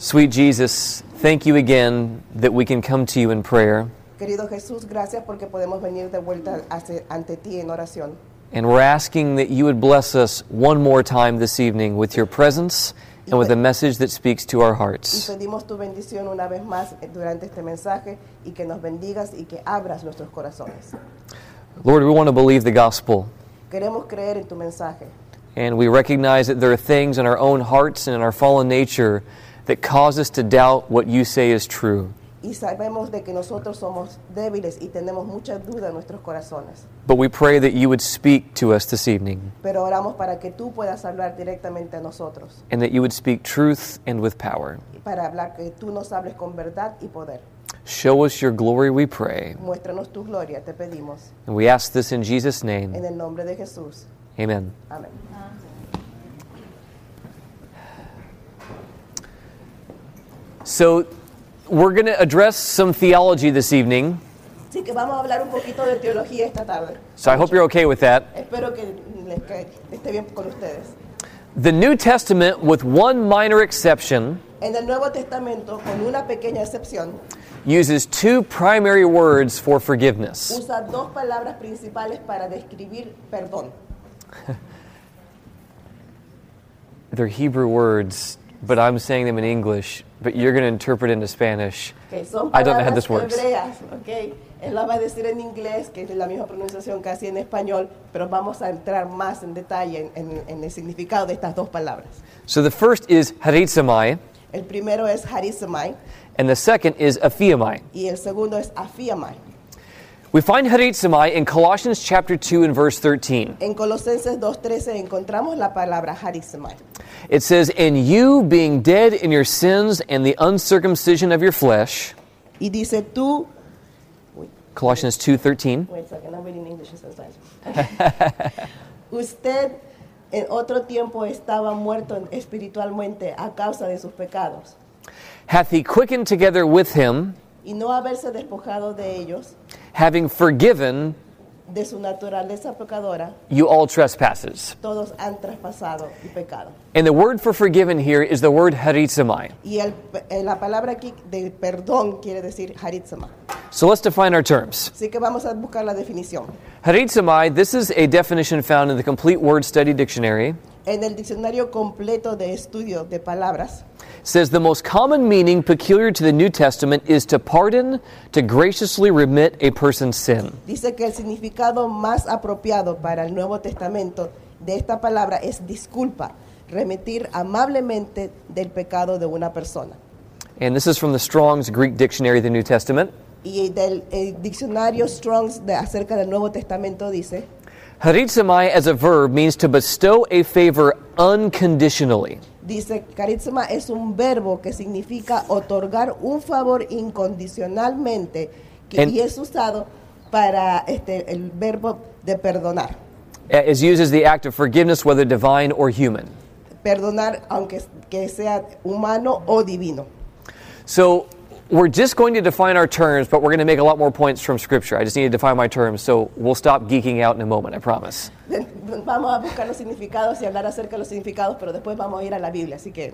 Sweet Jesus, thank you again that we can come to you in prayer. Querido Jesús, gracias porque podemos venir de vuelta ante ti en oración. And we're asking that you would bless us one more time this evening with your presence and with a message that speaks to our hearts. pedimos tu bendición una vez más durante este mensaje y que nos bendigas y que abras nuestros corazones. Lord, we want to believe the gospel. Queremos creer en tu mensaje And we recognize that there are things in our own hearts and in our fallen nature that cause us to doubt what you say is true. y sabemos de que nosotros somos débiles y tenemos mucha duda en nuestros corazones. But we pray that you would speak to us this evening Pero oramos para que tú puedas hablar directamente a nosotros, and that you would speak truth and with power. y para hablar que tú nos hables con verdad y poder. Show us your glory, we pray. Muéstranos tu gloria, te pedimos. And we ask this in Jesus' En name. el nombre de Jesús. Amen. Amén. So, we're going to address some theology this evening. Así que vamos a hablar un poquito de teología esta tarde. So, I hope you're okay with that. Espero que les ca- esté bien con ustedes. The New Testament, with one minor exception, En el Nuevo Testamento, con una pequeña excepción, uses two primary words for forgiveness. usa dos palabras principales para describir perdón. They're Hebrew words, but I'm saying them in English, but you're going to interpret into Spanish. Que son I don't know how this works. hebreas, okay. Él la va a decir en inglés, que es la misma pronunciación casi en español, pero vamos a entrar más en detalle en, en- en el significado de estas dos palabras. So the first is harizomai, El primero es harizomai and the second is aphiamai. y el segundo es afiamai. We find harizomai in Colossians chapter 2 and verse 13. En Colosenses 2.13 encontramos la palabra harizomai. It says, And you being dead in your sins and the uncircumcision of your flesh, Y dice tú, Colossians 2:13, Wait a second, I'm reading English sometimes. Usted en otro tiempo estaba muerto espiritualmente a causa de sus pecados hath he quickened together with him, y no haberse despojado de ellos, having forgiven de su naturaleza pecadora, you all trespasses. todos han traspasado y pecado. And the word for forgiven here is the word harizomai. Y el- eh, la palabra aquí de perdón quiere decir haritzama. So let's define our terms. Así que vamos a buscar la definición. Harizomai, this is a definition found in the Complete Word Study Dictionary. En el diccionario completo de estudio de palabras, says the most common meaning peculiar to the New Testament is to pardon, to graciously remit a person's sin. Dice que el significado más apropiado para el Nuevo Testamento de esta palabra es disculpa, remitir amablemente del pecado de una persona. And this is from the Strong's Greek Dictionary of the New Testament. Y del el diccionario Strong's de, acerca del Nuevo Testamento dice, as a verb means to bestow a favor unconditionally. Dice, carisma es un verbo que significa otorgar un favor incondicionalmente que, y es usado para este, el verbo de perdonar. Is used as the act of forgiveness, whether divine or human. Perdonar aunque que sea humano o divino. So we're just going to define our terms, but we're going to make a lot more points from Scripture. I just need to define my terms, so we'll stop geeking out in a moment, I promise. Vamos a buscar los significados y hablar acerca de los significados, pero después vamos a ir a la Biblia, así que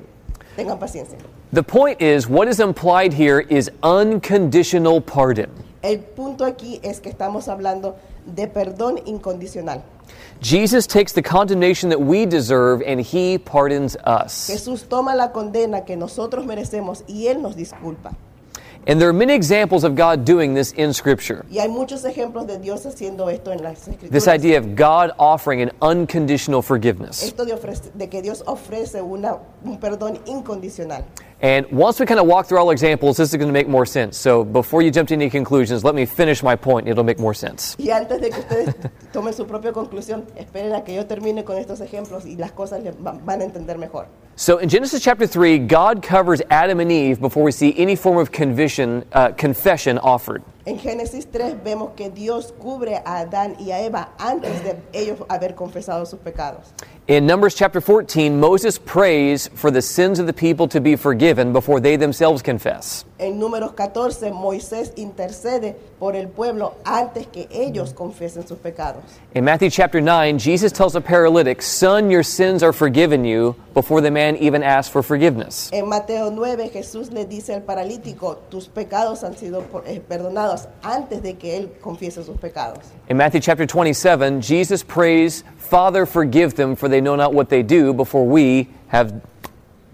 tengan paciencia. The point is, what is implied here is unconditional pardon. El punto aquí es que estamos hablando de perdón incondicional. Jesus takes the condemnation that we deserve and he pardons us. Jesús toma la condena que nosotros merecemos y Él nos disculpa. And there are many examples of God doing this in Scripture. Y hay muchos ejemplos de Dios haciendo esto en las This idea of God offering an unconditional forgiveness. Esto de, ofrece- de que Dios ofrece una, un perdón incondicional. And once we kind of walk through all examples, this is going to make more sense. So before you jump to any conclusions, let me finish my point. It'll make more sense. Y antes de que ustedes tomen su propia conclusión, esperen a que yo termine con estos ejemplos y las cosas van a entender mejor. So in Genesis chapter 3, God covers Adam and Eve before we see any form of uh, confession offered. En Génesis 3 vemos que Dios cubre a Adán y a Eva antes de ellos haber confesado sus pecados. In Numbers chapter 14, Moses prays for the sins of the people to be forgiven before they themselves confess. En números 14, Moisés intercede por el pueblo antes que ellos confiesen sus pecados. In Matthew chapter 9, Jesus tells a paralytic, Son, your sins are forgiven you, before the man even asks for forgiveness. En Mateo 9, Jesús le dice al paralítico, tus pecados han sido eh, perdonados antes de que él confiese sus pecados. In Matthew chapter 27, Jesus prays, Father, forgive them, for they know not what they do, before we have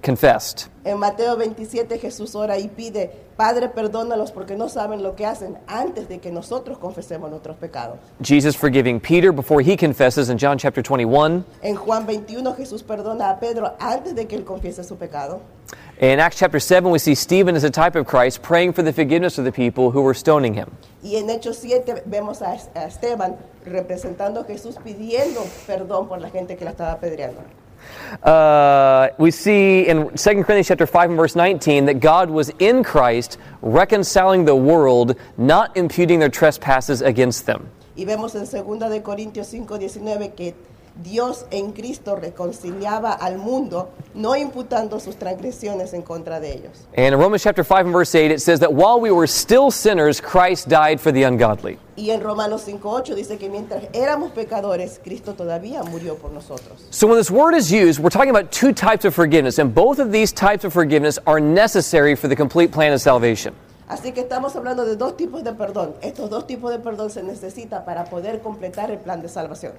confessed. En Mateo 27 Jesús ora y pide, Padre, perdónalos porque no saben lo que hacen antes de que nosotros confesemos nuestros pecados. Jesus forgiving Peter before he confesses in John chapter 21. En Juan 21 Jesús perdona a Pedro antes de que él confiese su pecado. In Acts chapter 7, we see Stephen as a type of Christ praying for the forgiveness of the people who were stoning him. Y en Hechos 7 vemos a Esteban representando a Jesús pidiendo perdón por la gente que la estaba apedreando. Uh, we see in 2 Corinthians chapter 5 and verse 19 that God was in Christ reconciling the world, not imputing their trespasses against them. Y vemos en 2 de Corintios 5, 19 que Dios en Cristo reconciliaba al mundo, no imputando sus transgresiones en contra de ellos. And in Romans chapter 5 and verse 8, it says that while we were still sinners, Christ died for the ungodly. Y en Romanos 5.8 dice que mientras éramos pecadores, Cristo todavía murió por nosotros. So when this word is used, we're talking about two types of forgiveness, and both of these types of forgiveness are necessary for the complete plan of salvation. Así que estamos hablando de dos tipos de perdón. Estos dos tipos de perdón se necesita para poder completar el plan de salvación.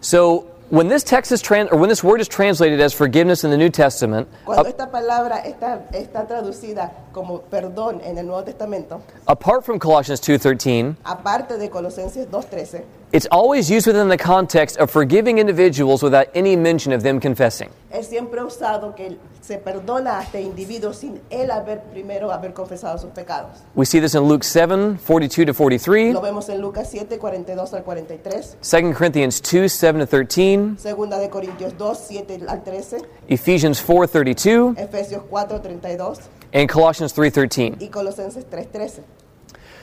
So when this text is trans- or when this word is translated as forgiveness in the New Testament, Cuando esta palabra está, está traducida como perdón en el Nuevo Testamento, apart from Colossians 2:13, aparte de Colosenses 2.13, it's always used within the context of forgiving individuals without any mention of them confessing. es siempre usado que se perdona a este individuo sin él haber primero haber confesado sus pecados. We see this in Luke 7, 42 to 43, Lo vemos en Lucas 7, 42 al 43, 2 Corinthians 2, 7 to 13, Segunda de Corintios 2, 7 al 13, Ephesians 4, 32, Efesios 4, 32 and Colossians 3, 13. y Colosenses 3, 13.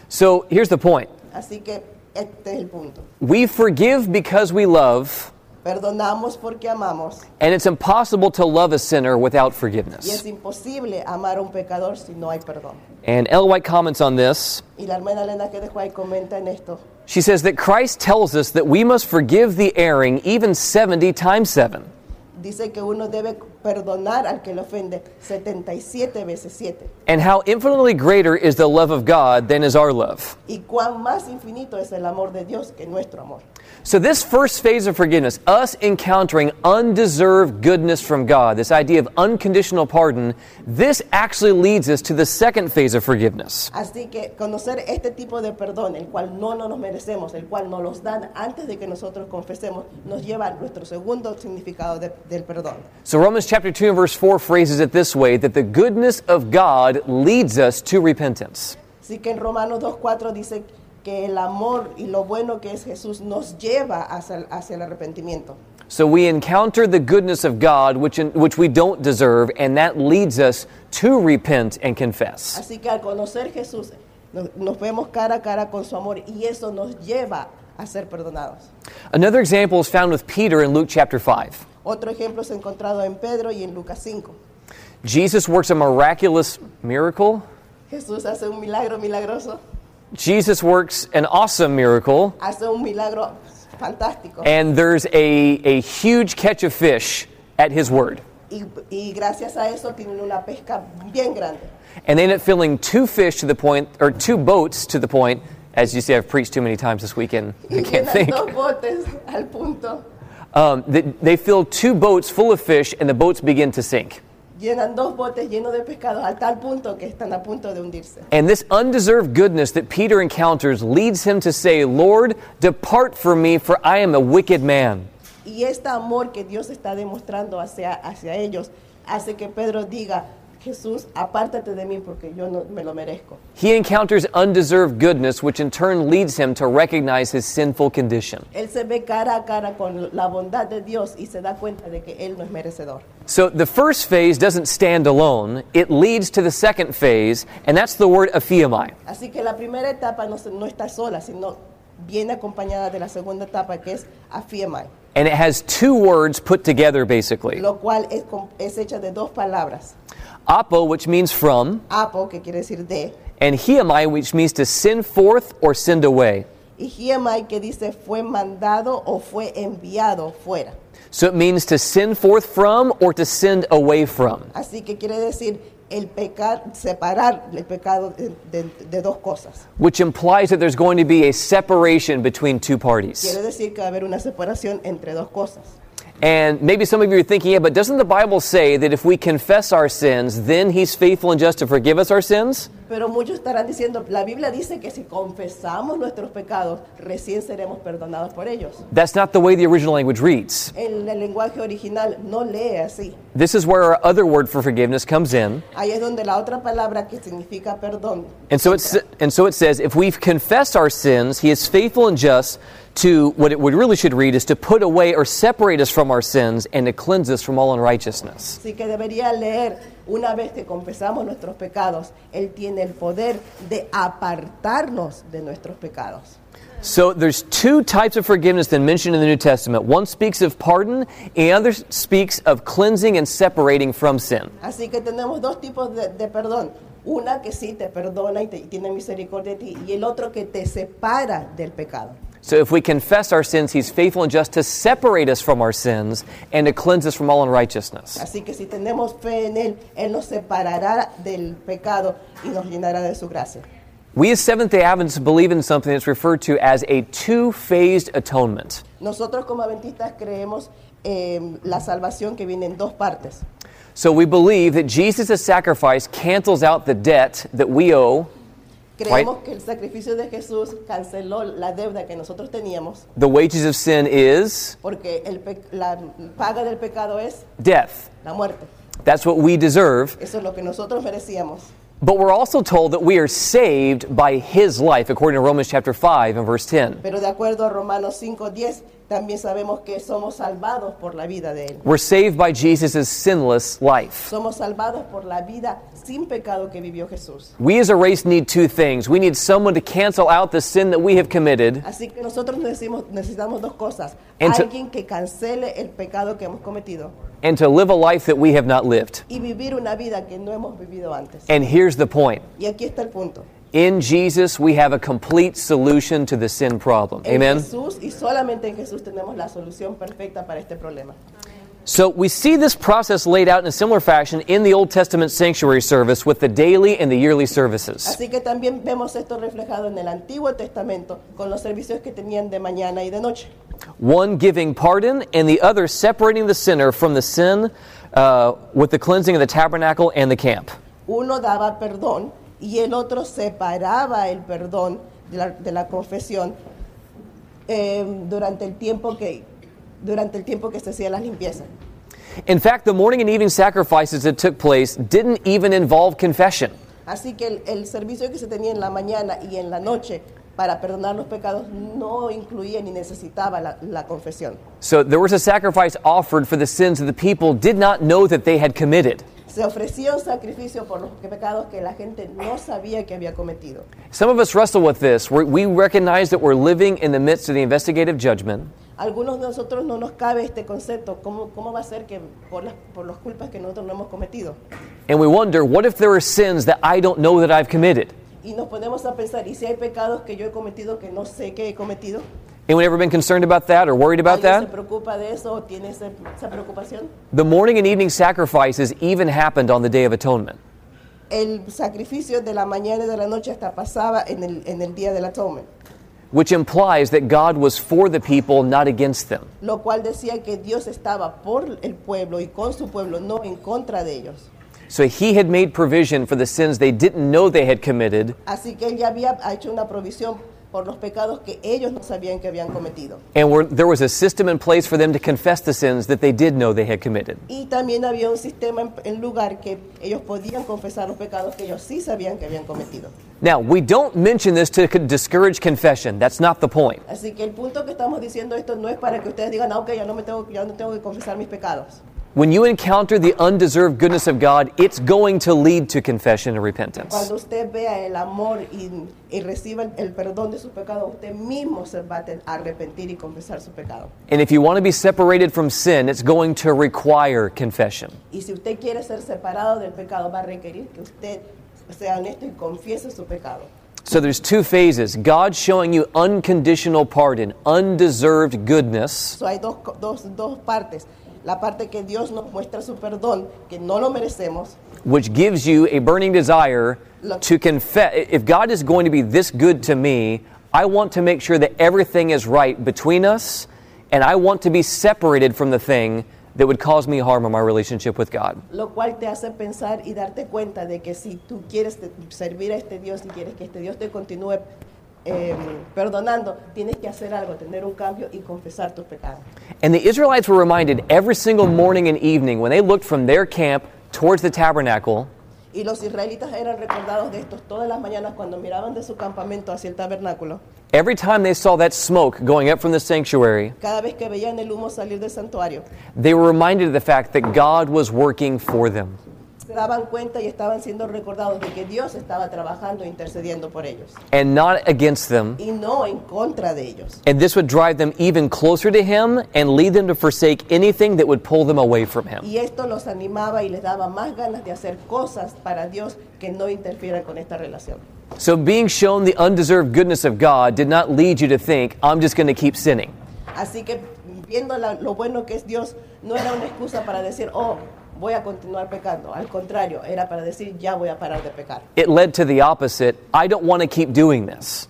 So here's the point. Así que este es el punto. We forgive because we love, Perdonamos porque amamos and it's impossible to love a sinner without y forgiveness. es imposible amar a un pecador si no hay perdón. And Ellen White comments on this. Y la hermana Elena que comenta en esto. She says that Christ tells us that we must forgive the erring even 70 times 7. Dice que uno debe perdonar al que le ofende 77 veces 7. And how infinitely greater is the love of God than is our love. Y cuán más infinito es el amor de Dios que nuestro amor. So, this first phase of forgiveness, us encountering undeserved goodness from God, this idea of unconditional pardon, this actually leads us to the second phase of forgiveness. Así que conocer este tipo de perdón, el cual no nos merecemos, el cual nos los dan antes de que nosotros confesemos, nos lleva a nuestro segundo significado de- del perdón. So, Romans chapter 2 and verse 4 phrases it this way that the goodness of God leads us to repentance. Así que en Romanos 2.4 dice que el amor y lo bueno que es Jesús nos lleva hacia, el- hacia el arrepentimiento. So, we encounter the goodness of God, which, which we don't deserve, and that leads us to repent and confess. Así que al conocer Jesús, nos, nos vemos cara a cara con su amor y eso nos lleva a ser perdonados. Another example is found with Peter in Luke chapter 5. Otro ejemplo es encontrado en Pedro y en Lucas 5. Jesus works a miraculous miracle. Jesús hace un milagro milagroso, Jesus works an awesome miracle, hace un milagro fantástico. and there's a, a huge catch of fish at his word. Y, y gracias a eso tienen una pesca bien grande. And they end up filling two fish to the point, or two boats to the point, as you see, I've preached too many times this weekend, I can't think. dos botes al punto. Um, they, they fill two boats full of fish, and the boats begin to sink. Llenan dos botes llenos de pescado a tal punto que están a punto de hundirse. And this undeserved goodness that Peter encounters leads him to say, Lord, depart from me, for I am a wicked man. Y este amor que Dios está demostrando hacia, hacia ellos hace que Pedro diga, Jesús, apártate de mí porque yo no me lo merezco. He encounters undeserved goodness, which in turn leads him to recognize his sinful condition. Él se ve cara a cara con la bondad de Dios y se da cuenta de que él no es merecedor. So the first phase doesn't stand alone, it leads to the second phase, and that's the word aphiamai. Así que la primera etapa no, no está sola, sino viene acompañada de la segunda etapa que es And it has two words put together basically. lo cual es, es hecha de dos palabras. Apo, which means from, apo, que quiere decir de, and hiamai, which means to send forth or send away. y hiemai, que dice fue mandado o fue enviado fuera. So it means to send forth from or to send away from. Así que quiere decir el pecar, separar el pecado de, de- de dos cosas. which implies that there's going to be a separation between two parties. Quiere decir que va a haber una separación entre dos cosas. And maybe some of you are thinking, yeah, but doesn't the Bible say that if we confess our sins, then He's faithful and just to forgive us our sins? Pero muchos estarán diciendo, la Biblia dice que si confesamos nuestros pecados, recién seremos perdonados por ellos. That's not the way the original language reads. En el lenguaje original no lee así. This is where our other word for forgiveness comes in. Ahí es donde la otra palabra que significa perdón. And so, it's, and so it says, if we've confessed our sins, He is faithful and just to, what it would really should read is to put away or separate us from our sins and to cleanse us from all unrighteousness. Así que debería leer, una vez que confesamos nuestros pecados, Él tiene el poder de apartarnos de nuestros pecados. So there's two types of forgiveness that mentioned in the New Testament. One speaks of pardon, and the other speaks of cleansing and separating from sin. Así que tenemos dos tipos de, de perdón. Una que sí te perdona y, te, tiene misericordia de ti, y el otro que te separa del pecado. So if we confess our sins, He's faithful and just to separate us from our sins and to cleanse us from all unrighteousness. Así que si tenemos fe en Él, Él nos separará del pecado y nos llenará de su gracia. We as Seventh day Adventists believe in something that's referred to as a two phased atonement. Nosotros como adventistas creemos la salvación que viene en dos partes. So we believe that Jesus' sacrifice cancels out the debt that we owe. Creemos que el sacrificio de Jesús canceló la deuda que nosotros teníamos, The wages of sin is porque el la paga del pecado es death. la muerte. That's what we deserve. Eso es lo que nosotros merecíamos. But we're also told that we are saved by his life, according to Romans chapter 5 and verse 10. Pero de acuerdo a Romanos 5:10, también sabemos que somos salvados por la vida de Él. We're saved by Jesus' sinless life. Somos salvados por la vida sin pecado que vivió Jesús. We as a race need two things. We need someone to cancel out the sin that we have committed, Así que nosotros necesitamos, necesitamos dos cosas. And to- Alguien que cancele el pecado que hemos cometido and to live a life that we have not lived. y vivir una vida que no hemos vivido antes. And here's the point Y aquí está el punto. in Jesus, we have a complete solution to the sin problem. En Amen? Jesús y solamente en Jesús tenemos la solución perfecta para este problema. So we see this process laid out in a similar fashion in the Old Testament sanctuary service with the daily and the yearly services. Así que también vemos esto reflejado en el Antiguo Testamento con los servicios que tenían de mañana y de noche. one giving pardon and the other separating the sinner from the sin uh, with the cleansing of the tabernacle and the camp. Uno daba perdón y el otro separaba el perdón de la, de la confesión eh, durante el tiempo que durante el tiempo que se hacía las limpiezas. In fact, the morning and evening sacrifices that took place didn't even involve confession. Así que el, el servicio que se tenía en la mañana y en la noche para perdonar los pecados no incluía ni necesitaba la, la confesión. So there was a sacrifice offered for the sins that the people did not know that they had committed. Se ofrecía un sacrificio por los pecados que la gente no sabía que había cometido. Some of us wrestle with this. We're, we recognize that we're living in the midst of the investigative judgment. Algunos de nosotros no nos cabe este concepto, ¿cómo, cómo va a ser que por las, por las culpas que nosotros no hemos cometido? And we wonder, what if there are sins that I don't know that I've committed? Y nos ponemos a pensar, ¿y si hay pecados que yo he cometido que no sé que he cometido? Anyone ever been concerned about that or worried about that? preocupa de eso o tiene ese- esa preocupación? The morning and evening sacrifices even happened on the Day of Atonement. El sacrificio de la mañana y de la noche hasta pasaba en el, en el día del atonement, which implies that God was for the people, not against them. lo cual decía que Dios estaba por el pueblo y con su pueblo, no en contra de ellos. So he had made provision for the sins they didn't know they had committed, Así que él ya había hecho una provisión por los pecados que ellos no sabían que habían cometido. and were, there was a system in place for them to confess the sins that they did know they had committed. Y también había un sistema en, en lugar que ellos podían confesar los pecados que ellos sí sabían que habían cometido. Now, we don't mention this to co- discourage confession. That's not the point. Así que el punto que estamos diciendo esto no es para que ustedes digan, ah, ya no, me tengo, ya no tengo que confesar mis pecados. When you encounter the undeserved goodness of God, it's going to lead to confession and repentance. Cuando usted vea el amor y, y reciba el, el perdón de sus pecados, usted mismo se va a arrepentir y confesar su pecado. And if you want to be separated from sin, it's going to require confession. Y si usted quiere ser separado del pecado, va a requerir que usted sea honesto y confiese su pecado. So there's two phases God showing you unconditional pardon, undeserved goodness, So, hay dos, dos, dos partes. La parte que Dios nos muestra su perdón, que no lo merecemos, which gives you a burning desire to confess. If God is going to be this good to me, I want to make sure that everything is right between us, and I want to be separated from the thing that would cause me harm in my relationship with God. lo cual te hace pensar y darte cuenta de que si tú quieres servir a este Dios y quieres que este Dios te continúe eh, perdonando, tienes que hacer algo, tener un cambio y confesar tus pecados. And the Israelites were reminded every single morning and evening when they looked from their camp towards the tabernacle Y los israelitas eran recordados de estos todas las mañanas cuando miraban de su campamento hacia el tabernáculo. Every time they saw that smoke going up from the sanctuary, Cada vez que veían el humo salir del santuario, they were reminded of the fact that God was working for them. Se daban cuenta y estaban siendo recordados de que Dios estaba trabajando e intercediendo por ellos and not against them. y no en contra de ellos. And this would drive them even closer to Him and lead them to forsake anything that would pull them away from Him. Y esto los animaba y les daba más ganas de hacer cosas para Dios que no interfieran con esta relación. So, being shown the undeserved goodness of God did not lead you to think, I'm just going to keep sinning. Así que viendo la- lo bueno que es Dios, no era una excusa para decir, oh, voy a continuar pecando. Al contrario, era para decir, ya voy a parar de pecar. It led to the opposite I don't want to keep doing this.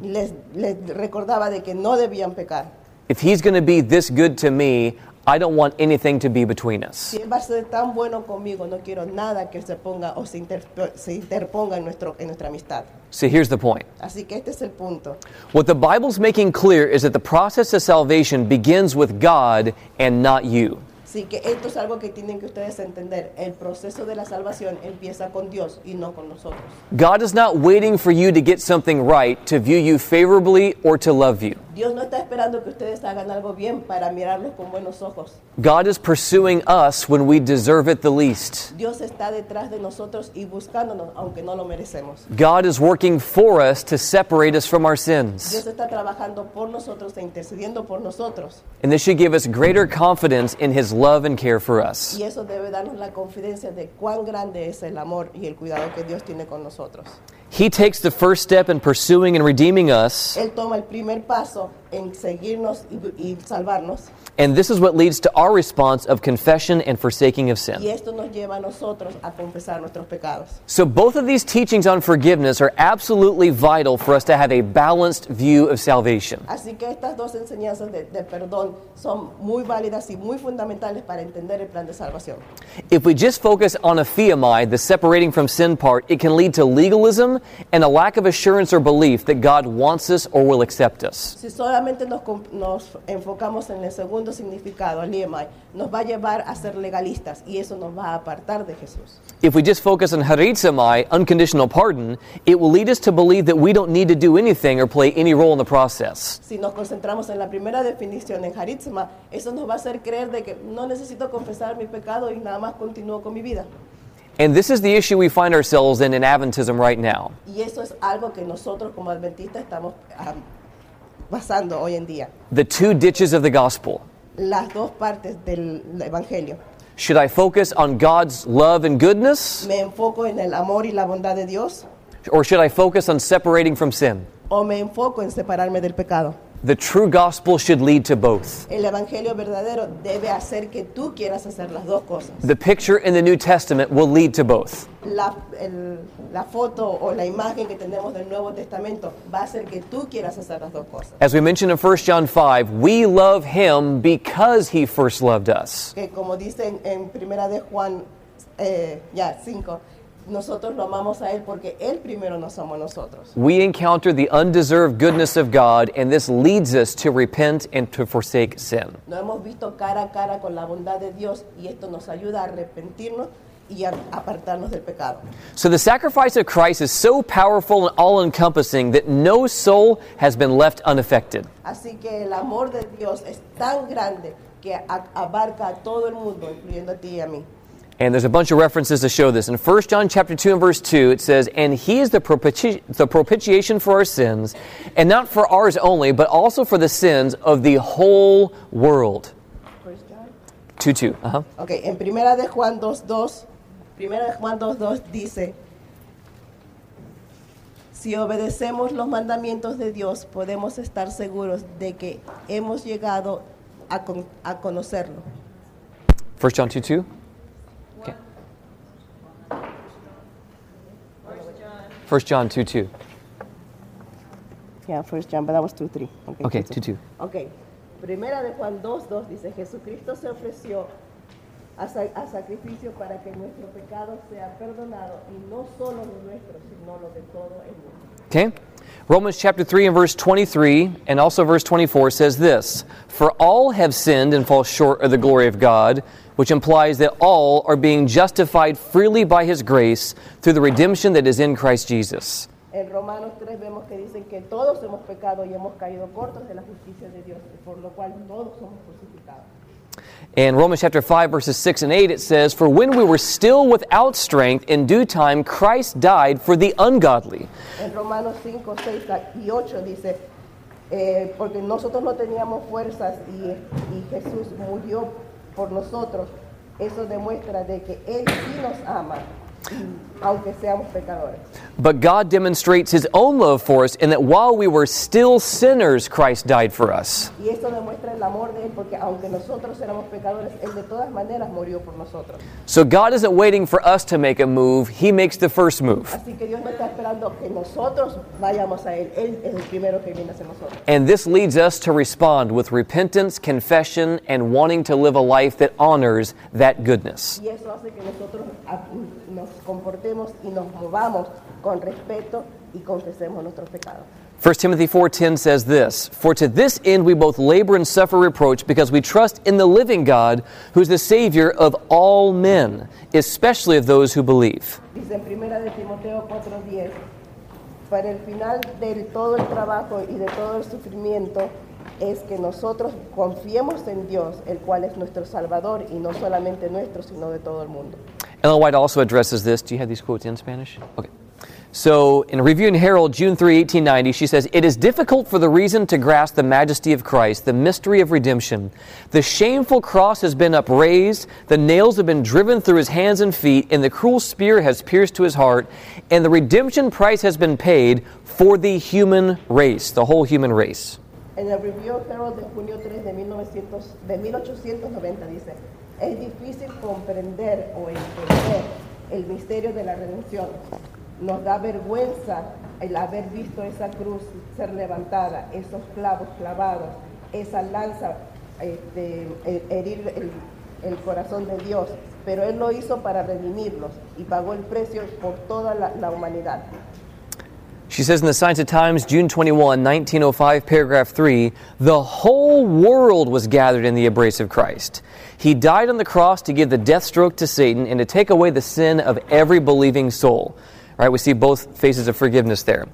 Les, les recordaba de que no debían pecar. If He's going to be this good to me, I don't want anything to be between us. Si Él va a ser tan bueno conmigo, no quiero nada que se ponga o se, inter- se interponga en, nuestro, en nuestra amistad. So, here's the point. Así que este es el punto. What the Bible's making clear is that the process of salvation begins with God and not you. Así que esto es algo que tienen que ustedes entender. El proceso de la salvación empieza con Dios y no con nosotros. God is not waiting for you to get something right to view you favorably or to love you. Dios no está esperando que ustedes hagan algo bien para mirarlos con buenos ojos. God is pursuing us when we deserve it the least. Dios está detrás de nosotros y buscándonos, aunque no lo merecemos. God is working for us to separate us from our sins. Dios está trabajando por nosotros e intercediendo por nosotros. And this should give us greater confidence in His love and care for us. Y eso debe darnos la confidencia de cuán grande es el amor y el cuidado que Dios tiene con nosotros. He takes the first step in pursuing and redeeming us, Él toma el primer paso en seguirnos y, y salvarnos. and this is what leads to our response of confession and forsaking of Y sin. esto nos lleva a nosotros a confesar nuestros pecados. So, both of these teachings on forgiveness are absolutely vital for us to have a balanced view of salvation. Así que estas dos enseñanzas de, de perdón son muy válidas y muy fundamentales para entender el plan de salvación. If we just focus on aphiamai, the separating from sin part, it can lead to legalism and a lack of assurance or belief that God wants us or will accept us. Si solamente nos, nos enfocamos en el segundo significado, el IEMAI, nos va a llevar a ser legalistas y eso nos va a apartar de Jesús. If we just focus on haritzamai, unconditional pardon, it will lead us to believe that we don't need to do anything or play any role in the process. Si nos concentramos en la primera definición, en Haritzma, eso nos va a hacer creer de que no necesito confesar mi pecado y nada más continúo con mi vida. And this is the issue we find ourselves in in Adventism right now. Y eso es algo que nosotros como adventistas estamos ah, pasando hoy en día. The two ditches of the gospel. Las dos partes del Evangelio. Should I focus on God's love and goodness, ¿Me enfoco en el amor y la bondad de Dios or should I focus on separating from sin? o me enfoco en separarme del pecado? The true gospel should lead to both. El Evangelio verdadero debe hacer que tú quieras hacer las dos cosas. The picture in the New Testament will lead to both. La, el- la foto o la imagen que tenemos del Nuevo Testamento va a hacer que tú quieras hacer las dos cosas. As we mentioned in 1 John 5, we love him because he first loved us. Que como dice en, en Primera de Juan eh, ya 5, nosotros lo amamos a Él porque Él primero nos amó a nosotros. We encounter the undeserved goodness of God, and this leads us to repent and to forsake sin. Nos hemos visto cara a cara con la bondad de Dios y esto nos ayuda a arrepentirnos y a apartarnos del pecado. So the sacrifice of Christ is so powerful and all encompassing that no soul has been left unaffected. Así que el amor de Dios es tan grande que abarca a todo el mundo, incluyendo a ti y a mí. And there's a bunch of references to show this. In 1 John chapter 2 and verse 2, it says, And he is the, propiti- the propitiation for our sins, and not for ours only, but also for the sins of the whole world. 2 2. Uh-huh. Ok, en primera de Juan 2.2, primera de Juan 2.2 dice, si obedecemos los mandamientos de Dios, podemos estar seguros de que hemos llegado a, con- a conocerlo. 1 John 2 2. 1 John 2 2. Yeah, first John, but that was 2.3. Okay, 2 2. Ok, primera de Juan 2.2 dice, Jesucristo se ofreció a, sa- a sacrificio para que nuestro pecado sea perdonado, y no solo los nuestros, sino los de todo el mundo. Okay? Romans chapter 3 and verse 23 and also verse 24 says this For all have sinned and fall short of the glory of God, which implies that all are being justified freely by his grace through the redemption that is in Christ Jesus. En Romanos 3 vemos que dicen que todos hemos pecado y hemos caído cortos de la justicia de Dios, por lo cual todos somos crucificados. In Romans chapter 5 verses 6 and 8 it says, For when we were still without strength, in due time Christ died for the ungodly. En Romanos 5, 6 y 8 dice, eh, porque nosotros no teníamos fuerzas y, y Jesús murió por nosotros, eso demuestra de que Él sí nos ama, aunque seamos pecadores. But God demonstrates his own love for us in that while we were still sinners, Christ died for us. Y eso demuestra el amor de Él, porque aunque nosotros éramos pecadores, Él de todas maneras murió por nosotros. So God isn't waiting for us to make a move, He makes the first move. Así que Dios no está esperando que nosotros vayamos a Él, Él es el primero que viene hacia nosotros. And this leads us to respond with repentance, confession, and wanting to live a life that honors that goodness. Y eso hace que nosotros nos comportemos y nos movamos con respeto y confesemos nuestros pecados. 1 Timothy 4:10 says this, "For to this end we both labor and suffer reproach because we trust in the living God, who is the savior of all men, especially of those who believe." Dice en primera de Timoteo 4:10, para el final de todo el trabajo y de todo el sufrimiento es que nosotros confiemos en Dios, el cual es nuestro Salvador y no solamente nuestro, sino de todo el mundo. Ellen White also addresses this. Do you have these quotes in Spanish? Okay. So, in Review and Herald, June 3, 1890, she says, It is difficult for the reason to grasp the majesty of Christ, the mystery of redemption. The shameful cross has been upraised, the nails have been driven through his hands and feet, and the cruel spear has pierced to his heart, and the redemption price has been paid for the human race, the whole human race. En el Review Herald de junio 3 de, 1900, de 1890 dice, es difícil comprender o entender el misterio de la redención. Nos da vergüenza el haber visto esa cruz ser levantada, esos clavos clavados, esa lanza este, eh, herir el, corazón de Dios. Pero Él lo hizo para redimirlos y pagó el precio por toda la humanidad. She says in the Signs of Times, June 21, 1905, paragraph 3, the whole world was gathered in the embrace of Christ. He died on the cross to give the death stroke to Satan and to take away the sin of every believing soul. All right, we see both faces of forgiveness there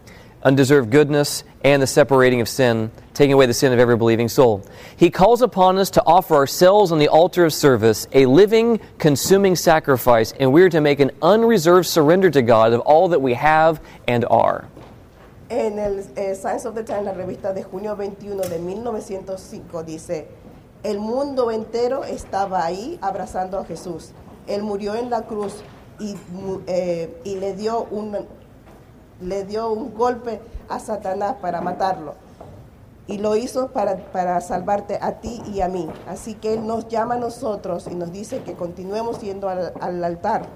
undeserved goodness and the separating of sin, taking away the sin of every believing soul. He calls upon us to offer ourselves on the altar of service, a living, consuming sacrifice, and we are to make an unreserved surrender to God of all that we have and are. En el eh, Science of the Time, la revista de junio 21 de 1905, dice, el mundo entero estaba ahí abrazando a Jesús. Él murió en la cruz y, eh, y le, dio un, le dio un golpe a Satanás para matarlo. Y lo hizo para, para salvarte a ti y a mí. Así que Él nos llama a nosotros y nos dice que continuemos yendo al altar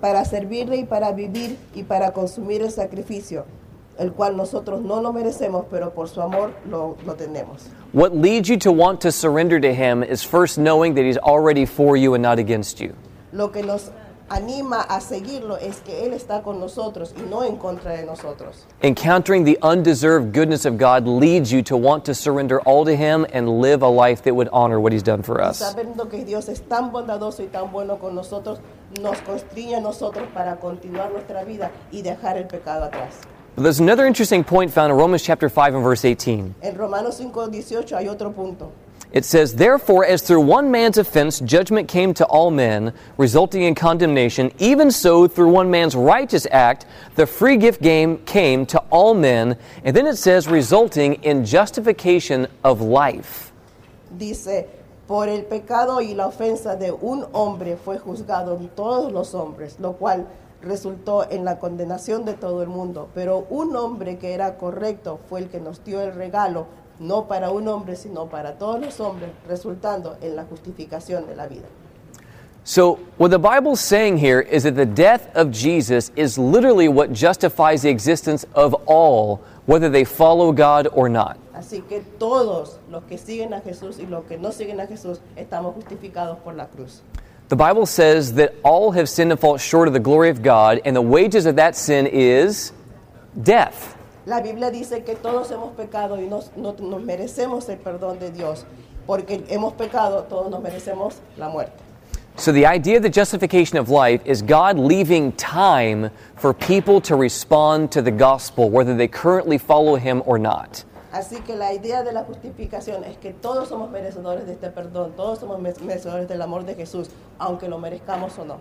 para servirle y para vivir y para consumir el sacrificio, el cual nosotros no lo merecemos, pero por su amor lo, lo tenemos. What leads you to want to surrender to Him is first knowing that He's already for you and not against you. Lo que nos anima a seguirlo es que Él está con nosotros y no en contra de nosotros. Encountering the undeserved goodness of God leads you to want to surrender all to Him and live a life that would honor what He's done for us. Sabiendo que Dios es tan bondadoso y tan bueno con nosotros, nos constriñe a nosotros para continuar nuestra vida y dejar el pecado atrás. But there's another interesting point found in Romans chapter 5 and verse 18. En Romanos 5:18 hay otro punto. It says, Therefore, as through one man's offense judgment came to all men, resulting in condemnation, even so through one man's righteous act the free gift game came to all men. And then it says, resulting in justification of life. Dice, por el pecado y la ofensa de un hombre fue juzgado en todos los hombres, lo cual resultó en la condenación de todo el mundo. Pero un hombre que era correcto fue el que nos dio el regalo, no para un hombre, sino para todos los hombres, resultando en la justificación de la vida. So, what the Bible's saying here is that the death of Jesus is literally what justifies the existence of all, whether they follow God or not. Así que todos los que siguen a Jesús y los que no siguen a Jesús estamos justificados por la cruz. The Bible says that all have sinned and fall short of the glory of God, and the wages of that sin is death. La Biblia dice que todos hemos pecado y nos, no nos merecemos el perdón de Dios. Porque hemos pecado, todos nos merecemos la muerte. So, the idea of the justification of life is God leaving time for people to respond to the gospel, whether they currently follow Him or not. Así que la idea de la justificación es que todos somos merecedores de este perdón, todos somos me- merecedores del amor de Jesús, aunque lo merezcamos o no.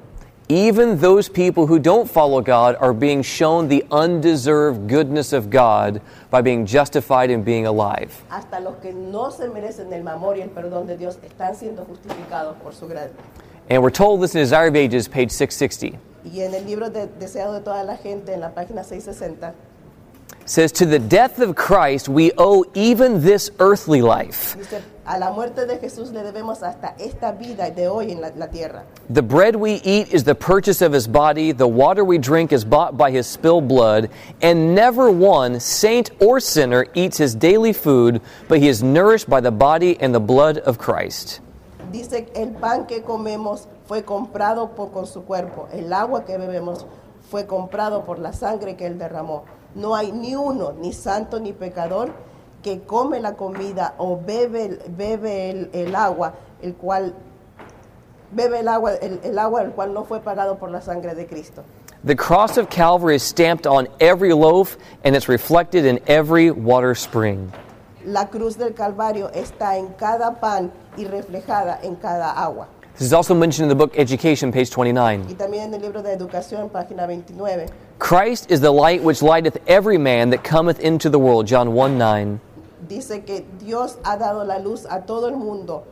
Even those people who don't follow God are being shown the undeserved goodness of God by being justified and being alive. Hasta los que no se merecen el amor y el perdón de Dios están siendo justificados por su gracia. And we're told this in Desire of Ages, page 660. Y en el libro de Deseado de toda la gente, en la página 660, It says, To the death of Christ we owe even this earthly life. dice, a la muerte de Jesús le debemos hasta esta vida de hoy en la, la tierra. The bread we eat is the purchase of his body, the water we drink is bought by his spilled blood, and never one, saint or sinner, eats his daily food, but he is nourished by the body and the blood of Christ. Dice, el pan que comemos fue comprado por, con su cuerpo, el agua que bebemos fue comprado por la sangre que él derramó. No hay ni uno, ni santo ni pecador, que come la comida o bebe, el- bebe el, el agua, el cual bebe el agua, el, el agua el cual no fue pagado por la sangre de Cristo. The cross of Calvary is stamped on every loaf, and it's reflected in every water spring. La cruz del Calvario está en cada pan y reflejada en cada agua. This is also mentioned in the book Education, page 29. Y también en el libro de Educación, página 29. Christ is the light which lighteth every man that cometh into the world, John 1 9. dice que Dios ha dado la luz a todo el mundo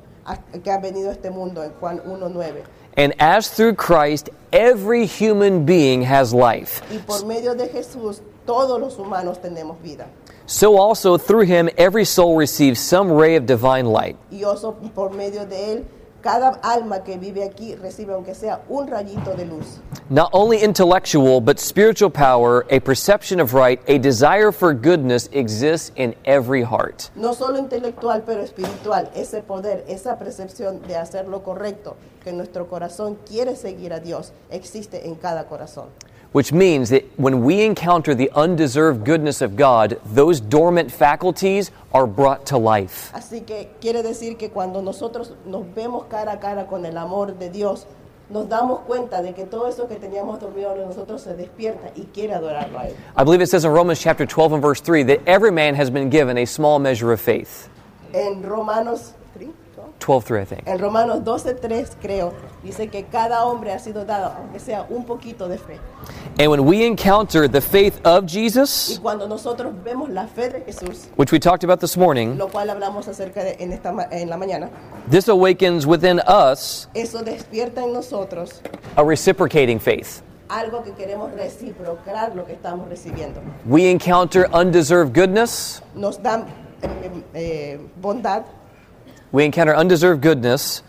que ha venido a este mundo en Juan 1.9. And as through Christ, every human being has life. Y por medio de Jesús todos los humanos tenemos vida. So also through him, every soul receives some ray of divine light. Y oso por medio de él, cada alma que vive aquí recibe aunque sea un rayito de luz. Not only intellectual, but spiritual power, a perception of right, a desire for goodness exists in every heart. No solo intelectual, pero espiritual. Ese poder, esa percepción de hacer lo correcto, que nuestro corazón quiere seguir a Dios, existe en cada corazón. Which means that when we encounter the undeserved goodness of God, those dormant faculties are brought to life. Así que quiere decir que cuando nosotros nos vemos cara a cara con el amor de Dios, nos damos cuenta de que todo eso que teníamos dormido en nosotros se despierta y quiere adorarlo a Él. I believe it says in Romans chapter 12 and verse 3 that every man has been given a small measure of faith. En Romanos, 12 3, I think. en Romanos 12.3 creo, dice que cada hombre ha sido dado, aunque sea un poquito de fe. And when we encounter the faith of Y Jesus, cuando nosotros vemos la fe de Jesús, which we talked about this morning, lo cual hablamos acerca de en, esta, ma- en la mañana, this awakens within us eso despierta en nosotros a reciprocating faith. algo que queremos reciprocar lo que estamos recibiendo. We encounter undeserved goodness, Nos dan eh, eh, bondad, we encounter undeserved goodness,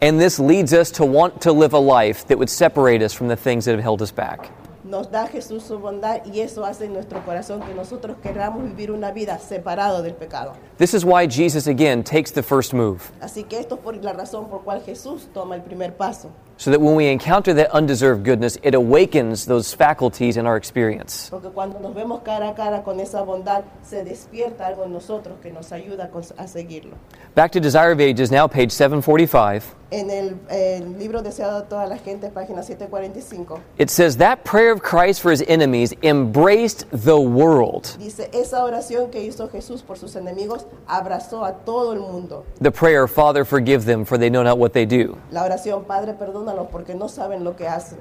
and this leads us to want to live a life that would separate us from the things that have held us back. nos da Jesús su bondad y eso hace en nuestro corazón que nosotros queramos vivir una vida separado del pecado. This is why Jesus again takes the first move. Así que esto es por la razón por cual Jesús toma el primer paso. So that when we encounter that undeserved goodness, it awakens those faculties in our experience. Porque cuando nos vemos cara a cara con esa bondad, se despierta algo en nosotros que nos ayuda a seguirlo. Back to Desire of Ages, now page 745. En el, el libro Deseado de toda la gente, página 745, It says that prayer of Christ for his enemies embraced the world. dice, esa oración que hizo Jesús por sus enemigos abrazó a todo el mundo. The prayer, Father, forgive them, for they know not what they do. La oración, Padre, perdónalos porque no saben lo que hacen.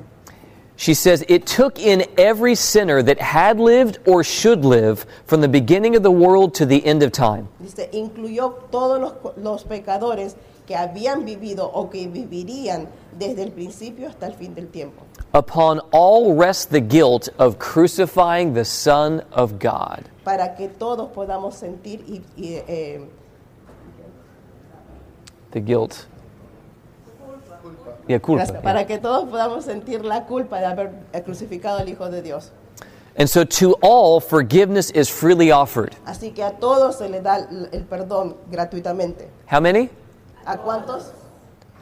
She says it took in every sinner that had lived or should live from the beginning of the world to the end of time. Dice, incluyó todos los, los pecadores que habían vivido o que vivirían desde el principio hasta el fin del tiempo. Upon all rests the guilt of crucifying the Son of God. Para que todos podamos sentir y, y, eh, The guilt. Yeah, culpa. gracias, para que todos podamos sentir la culpa de haber crucificado al Hijo de Dios. And so to all, forgiveness is freely offered. Así que a todos se da el el perdón gratuitamente. How many? ¿A cuántos?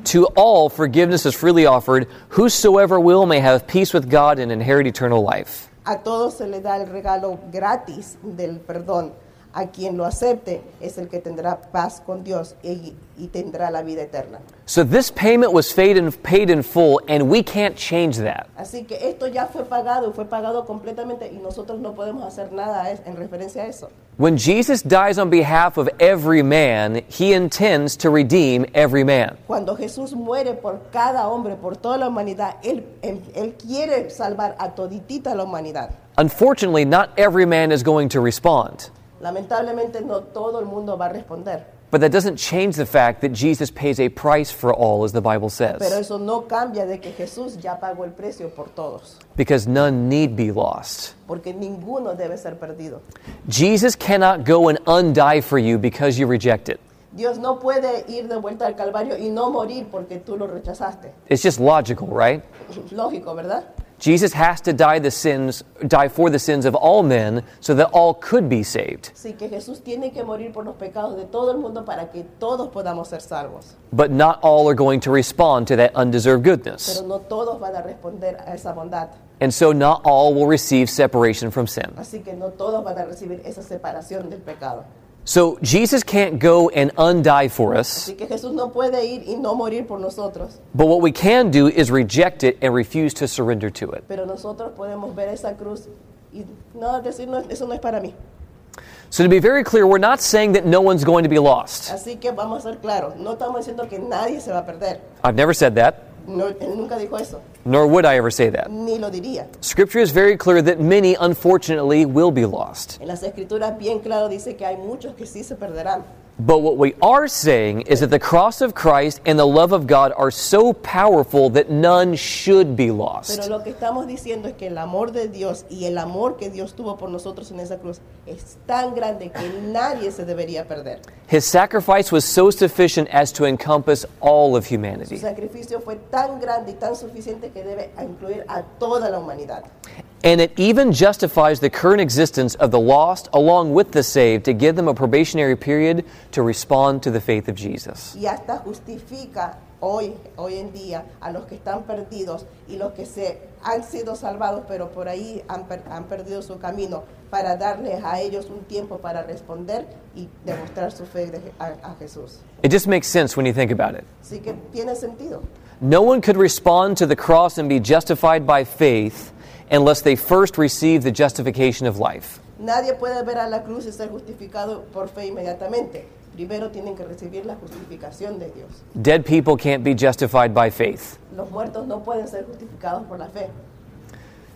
To all, forgiveness is freely offered. Whosoever will may have peace with God and inherit eternal life. A todos se da el regalo gratis del perdón. A quien lo acepte es el que tendrá paz con Dios y, y tendrá la vida eterna. So this payment was paid in, paid in full, and we can't change that. Así que esto ya fue pagado fue pagado completamente y nosotros no podemos hacer nada en referencia a eso. When Jesus dies on behalf of every man, he intends to redeem every man. Cuando Jesús muere por cada hombre, por toda la humanidad, Él, él, él quiere salvar a toditita la humanidad. Unfortunately, not every man is going to respond. Lamentablemente no todo el mundo va a responder, But that doesn't change the fact that Jesus pays a price for all, as the Bible says. pero eso no cambia de que Jesús ya pagó el precio por todos, because none need be lost. porque ninguno debe ser perdido. Jesus cannot go and undie for you because you reject it. Dios no puede ir de vuelta al Calvario y no morir porque tú lo rechazaste. It's just logical, right? Lógico, ¿verdad? Jesus has to die the sins, die for the sins of all men, so that all could be saved. Sí, que Jesús tiene que morir por los pecados de todo el mundo para que todos podamos ser salvos. But not all are going to respond to that undeserved goodness. Pero no todos van a responder a esa bondad. And so not all will receive separation from sin. Así que no todos van a recibir esa separación del pecado. So Jesus can't go and undie for us, Así que Jesús no puede ir y no morir por nosotros. but what we can do is reject it and refuse to surrender to it. Pero nosotros podemos ver esa y no no, eso no es para mí. So to be very clear, we're not saying that no one's going to be lost. Así que vamos a ser claros. No estamos diciendo que nadie se va a perder. I've never said that, No, él nunca dijo eso. nor would I ever say that. Ni lo diría. Scripture is very clear that many, unfortunately, will be lost. En las escrituras bien claro dice que hay muchos que sí se perderán. But what we are saying is that the cross of Christ and the love of God are so powerful that none should be Pero lost. lo que estamos diciendo es que el amor de Dios y el amor que Dios tuvo por nosotros en esa cruz es tan grande que nadie se debería perder. His sacrifice was so sufficient as to encompass all of Su humanity. sacrificio fue tan grande y tan suficiente que debe incluir a toda la humanidad. And it even justifies the current existence of the lost along with the saved to give them a probationary period to respond to the faith of Jesus. Y hasta justifica hoy, hoy en día a los que están perdidos y los que se han sido salvados, pero por ahí han, per- han perdido su camino, para darles a ellos un tiempo para responder y demostrar su fe de- a, a Jesús. It just makes sense when you think about it. Así que tiene sentido. No one could respond to the cross and be justified by faith unless they first receive the justification of life. Nadie puede ver a la cruz y ser justificado por fe inmediatamente. Primero tienen que recibir la justificación de Dios. Dead people can't be justified by faith. Los muertos no pueden ser justificados por la fe.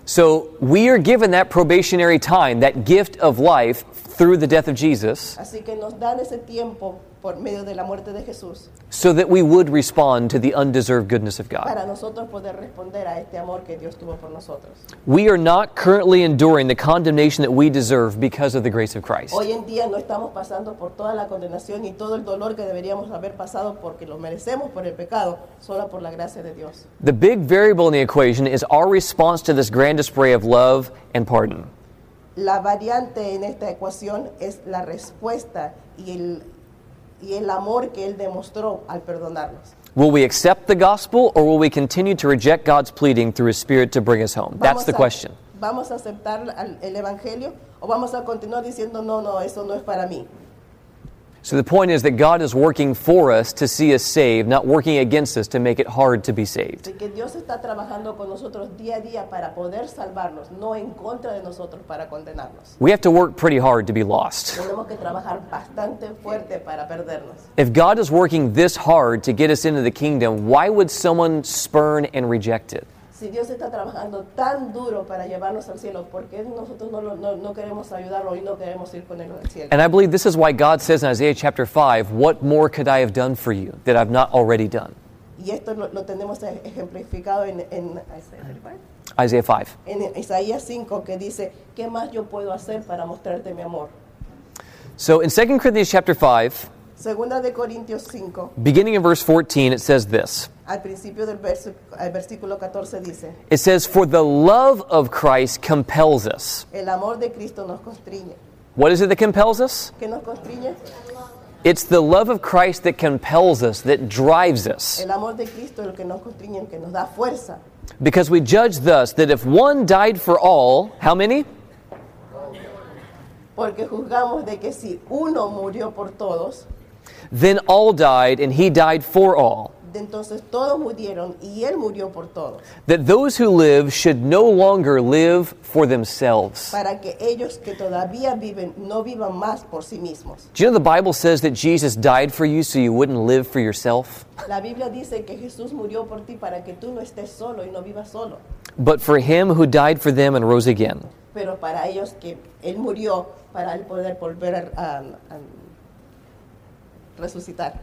So we are given that probationary time, that gift of life through the death of Jesus, Así que nos dan ese tiempo por medio de la muerte de Jesús so that we would respond to the undeserved goodness of God. para nosotros poder responder a este amor que Dios tuvo por nosotros. We are not currently enduring the condemnation that we deserve because of the grace of Christ. Hoy en día no estamos pasando por toda la condenación y todo el dolor que deberíamos haber pasado porque lo merecemos por el pecado, solo por la gracia de Dios. The big variable in the equation is our response to this grand display of love and pardon. La variante en esta ecuación es la respuesta y el, y el amor que Él demostró al perdonarnos. Will we accept the gospel or will we continue to reject God's pleading through His Spirit to bring us home? That's Vamos the a- question. ¿Vamos a aceptar el Evangelio o vamos a continuar diciendo, no, no, eso no es para mí? So the point is that God is working for us to see us saved, not working against us to make it hard to be saved. De que Dios está trabajando con nosotros día a día para poder salvarnos, no en contra de nosotros para condenarnos. We have to work pretty hard to be lost. Tenemos que trabajar bastante fuerte para perdernos. If God is working this hard to get us into the kingdom, why would someone spurn and reject it? Si Dios está trabajando tan duro para llevarnos al cielo, ¿por qué nosotros no, no- no queremos ayudarlo y no queremos ir con él al cielo? And I believe this is why God says in Isaiah chapter 5, What more could I have done for you that I've not already done? Y esto lo, lo tenemos ejemplificado en, en, Isaiah 5. en Isaías 5, que dice, ¿qué más yo puedo hacer para mostrarte mi amor? So in 2 Corinthians chapter 5, Segunda de Corintios 5, beginning in verse 14, it says this. al principio del verso, al versículo 14 dice, It says, For the love of Christ compels us. el amor de Cristo nos constriñe. What is it that compels us? ¿Qué nos constriñe? It's the love of Christ that compels us, that drives us. El amor de Cristo es que nos constriñe, que nos da fuerza. Because we judge thus that if one died for all, how many? Porque juzgamos de que si uno murió por todos, Then all died, and he died for all. entonces todos murieron y Él murió por todos. That those who live should no longer live for themselves. Para que ellos que todavía viven no vivan más por sí mismos. Do you know the Bible says that Jesus died for you so you wouldn't live for yourself? La Biblia dice que Jesús murió por ti para que tú no estés solo y no vivas solo. But for him who died for them and rose again. Pero para ellos que Él murió para Él poder volver a, a- a resucitar.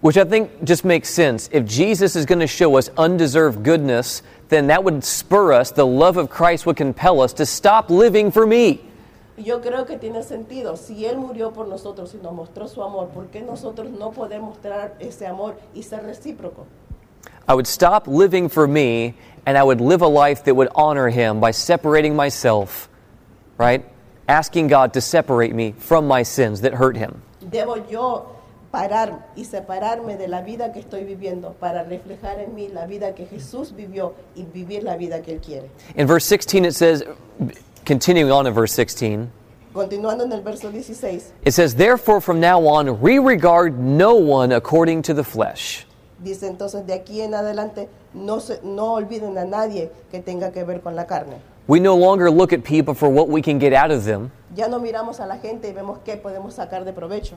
Which I think just makes sense. If Jesus is going to show us undeserved goodness, then that would spur us, the love of Christ would compel us to stop living for me. Yo creo que tiene sentido. Si Él murió por nosotros y nos mostró su amor, ¿por qué nosotros no podemos mostrar ese amor y ser recíproco? I would stop living for me and I would live a life that would honor him by separating myself, right? Asking God to separate me from my sins that hurt him. Debo yo parar y separarme de la vida que estoy viviendo para reflejar en mí la vida que Jesús vivió y vivir la vida que Él quiere. In verse 16, it says, continuing on in verse 16, Continuando en el verso 16, it says, Therefore, from now on, we regard no one according to the flesh. Dice entonces de aquí en adelante no, se, no olviden a nadie que tenga que ver con la carne. We no longer look at people for what we can get out of them. Ya no miramos a la gente y vemos qué podemos sacar de provecho.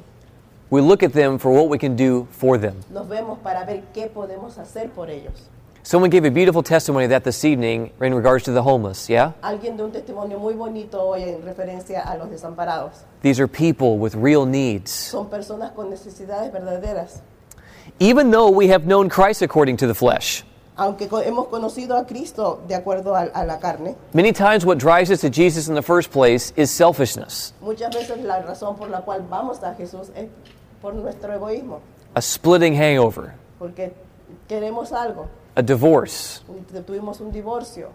We look at them for what we can do for them. Nos vemos para ver qué podemos hacer por ellos. Someone gave a beautiful testimony of that this evening in regards to the homeless, yeah? Alguien de un testimonio muy bonito hoy en referencia a los desamparados. These are people with real needs. Son personas con necesidades verdaderas. Even though we have known Christ according to the flesh, Aunque hemos conocido a Cristo de acuerdo a, a la carne, many times what drives us to Jesus in the first place is selfishness, muchas veces la razón por la cual vamos a Jesús es por nuestro egoísmo, a splitting hangover, porque queremos algo. a divorce, Tuvimos un divorcio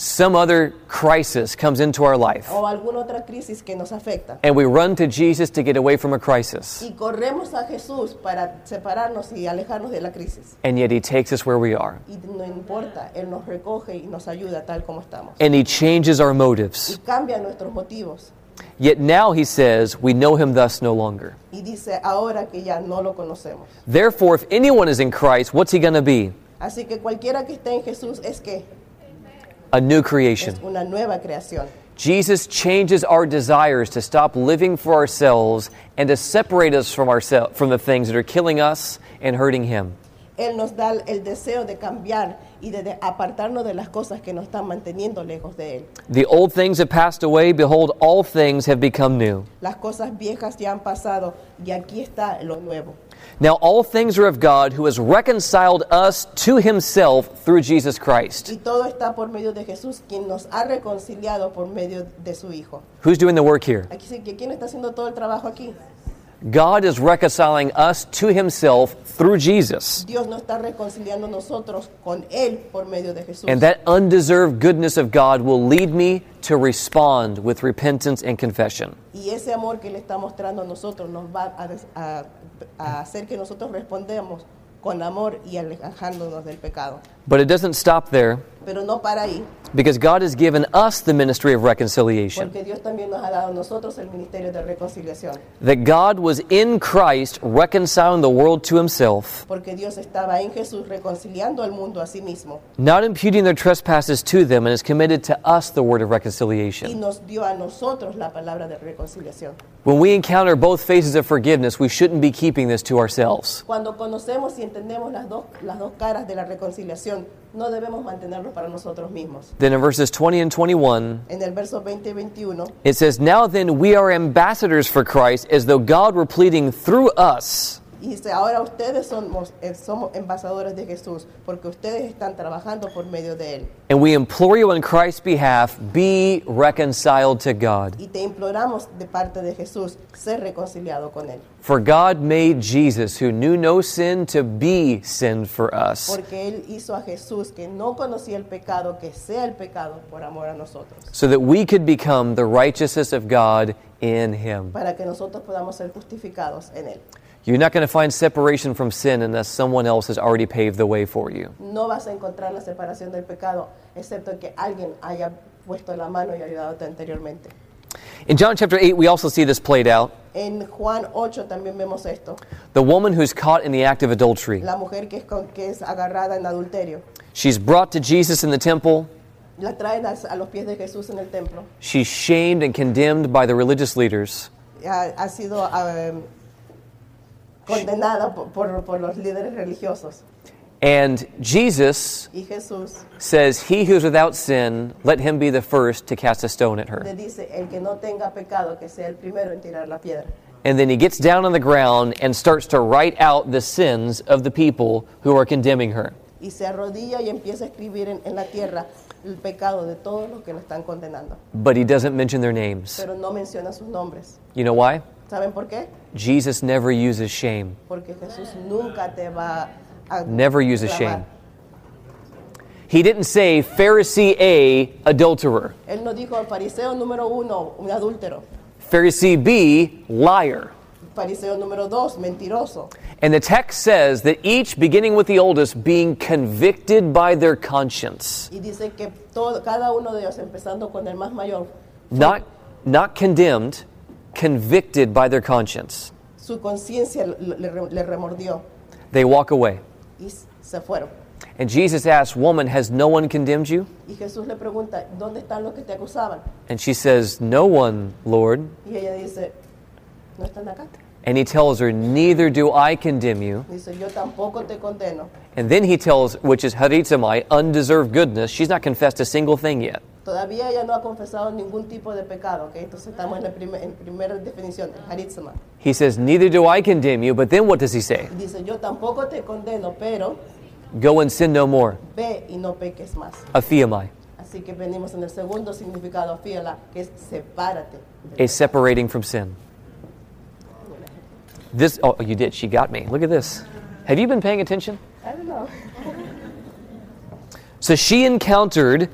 some other crisis comes into our life, o alguna otra crisis que nos afecta. and we run to Jesus to get away from a crisis. Y corremos a Jesús para separarnos y alejarnos de la crisis. And yet He takes us where we are, Y no importa, Él nos recoge y nos ayuda tal como estamos. and He changes our Y motives. cambia nuestros motivos. Yet now He says, We know Him thus no longer. Y dice, ahora que ya no lo conocemos. Therefore, if anyone is in Christ, what's He going to be? Así que cualquiera que esté en Jesús es que A new es creation. una nueva creación. Jesus changes our desires to stop living for ourselves and to separate us from ourselves from the things that are killing us and hurting him. Él nos da el deseo de cambiar y de, apartarnos de las cosas que nos están manteniendo lejos de Él. The old things have passed away, behold all things have become new. Las cosas viejas ya han pasado y aquí está lo nuevo. Now all things are of God who has reconciled us to himself through Jesus Christ. Y todo está por medio de Jesús, quien nos ha reconciliado por medio de su Hijo. Who's doing the work here? Aquí quién está haciendo todo el trabajo aquí. God is reconciling us to himself through Jesus. Dios nos está reconciliando nosotros con Él por medio de Jesús. And that undeserved goodness of God will lead me to respond with repentance and confession. Y ese amor que Él está mostrando a nosotros nos va a, a a hacer que nosotros respondamos con amor y alejándonos del pecado. But it doesn't stop there Pero no para ahí, because God has given us the ministry of reconciliation. porque Dios también nos ha dado nosotros el ministerio de reconciliación. That God was in Christ reconciling the world to himself, Porque Dios estaba en Jesús reconciliando al mundo a sí mismo not imputing their trespasses to them, and has committed to us the word of y reconciliation. nos dio a nosotros la palabra de reconciliación. When we encounter both faces of forgiveness, we shouldn't be keeping this to ourselves. Cuando conocemos y entendemos las dos, las dos caras de la reconciliación, no debemos mantenerlo para nosotros mismos. Then in verses 20 and 21, En el verso 20 y 21 it says, Now then, we are ambassadors for Christ, as though God were pleading through us. Y dice, ahora ustedes somos, eh, somos embajadores de Jesús, porque ustedes están trabajando por medio de Él. And we implore you on Christ's behalf, be reconciled to God. Y te imploramos de parte de Jesús, ser reconciliado con Él. For God made Jesus, who knew no sin, to be sin for us, Porque Él hizo a Jesús, que no conocía el pecado, que sea el pecado por amor a nosotros. so that we could become the righteousness of God in Him. Para que nosotros podamos ser justificados en Él. You're not going to find separation from sin unless someone else has already paved the way for you. No vas a encontrar la separación del pecado, excepto que alguien haya puesto la mano y ayudado anteriormente. In John chapter 8, we also see this played out. En Juan 8 también vemos esto. The woman who's caught in the act of adultery. La mujer que es, con- que es agarrada en adulterio. She's brought to Jesus in the temple. La traen a, a los pies de Jesús en el templo. She's shamed and condemned by the religious leaders. Ha, ha sido ah, condenada por, por- por los líderes religiosos. And Jesus Y Jesús says, He who is without sin, let him be the first to cast a stone at her. dice, no pecado, que sea el primero en tirar la piedra. And then he gets down on the ground and starts to write out the sins of the people who are condemning her. Y se arrodilla y empieza a escribir en, en la tierra el pecado de todos los que la están condenando. But he doesn't mention their names. Pero no menciona sus nombres. You know why? ¿Saben por qué? Jesus never uses shame. Porque Jesús nunca te va a... Never uses shame. He didn't say, Pharisee A, adulterer. Él no dijo fariseo número uno, un adúltero. Pharisee B, liar. Fariseo número dos, mentiroso. And the text says that each, beginning with the oldest, being convicted by their conscience, Y dice que todo, cada uno de ellos, empezando con el más mayor, not, not condemned, convicted by their conscience, su conciencia le, le- remordió they walk away. y se fueron. And Jesus asks, Woman, has no one condemned you? Y Jesús le pregunta, ¿dónde están los que te acusaban? And she says, No one, Lord. Y ella dice, ¿no están acá? And he tells her, Neither do I condemn you. Dice, yo tampoco te condeno. And then he tells, which is charizomai, undeserved goodness. She's not confessed a single thing yet. Todavía ella no ha confesado ningún tipo de pecado, ¿ok? Entonces estamos en la primer- en primera definición, el. He says, Neither do I condemn you. But then what does he say? Dice, yo tampoco te condeno, pero Go and sin no more. ve y no peques más. Aphiemi, Así que venimos en el segundo significado, fíjala, que es sepárate. a separating from sin. This, oh, you did. She got me. Look at this. Have you been paying attention? I don't know. So she encountered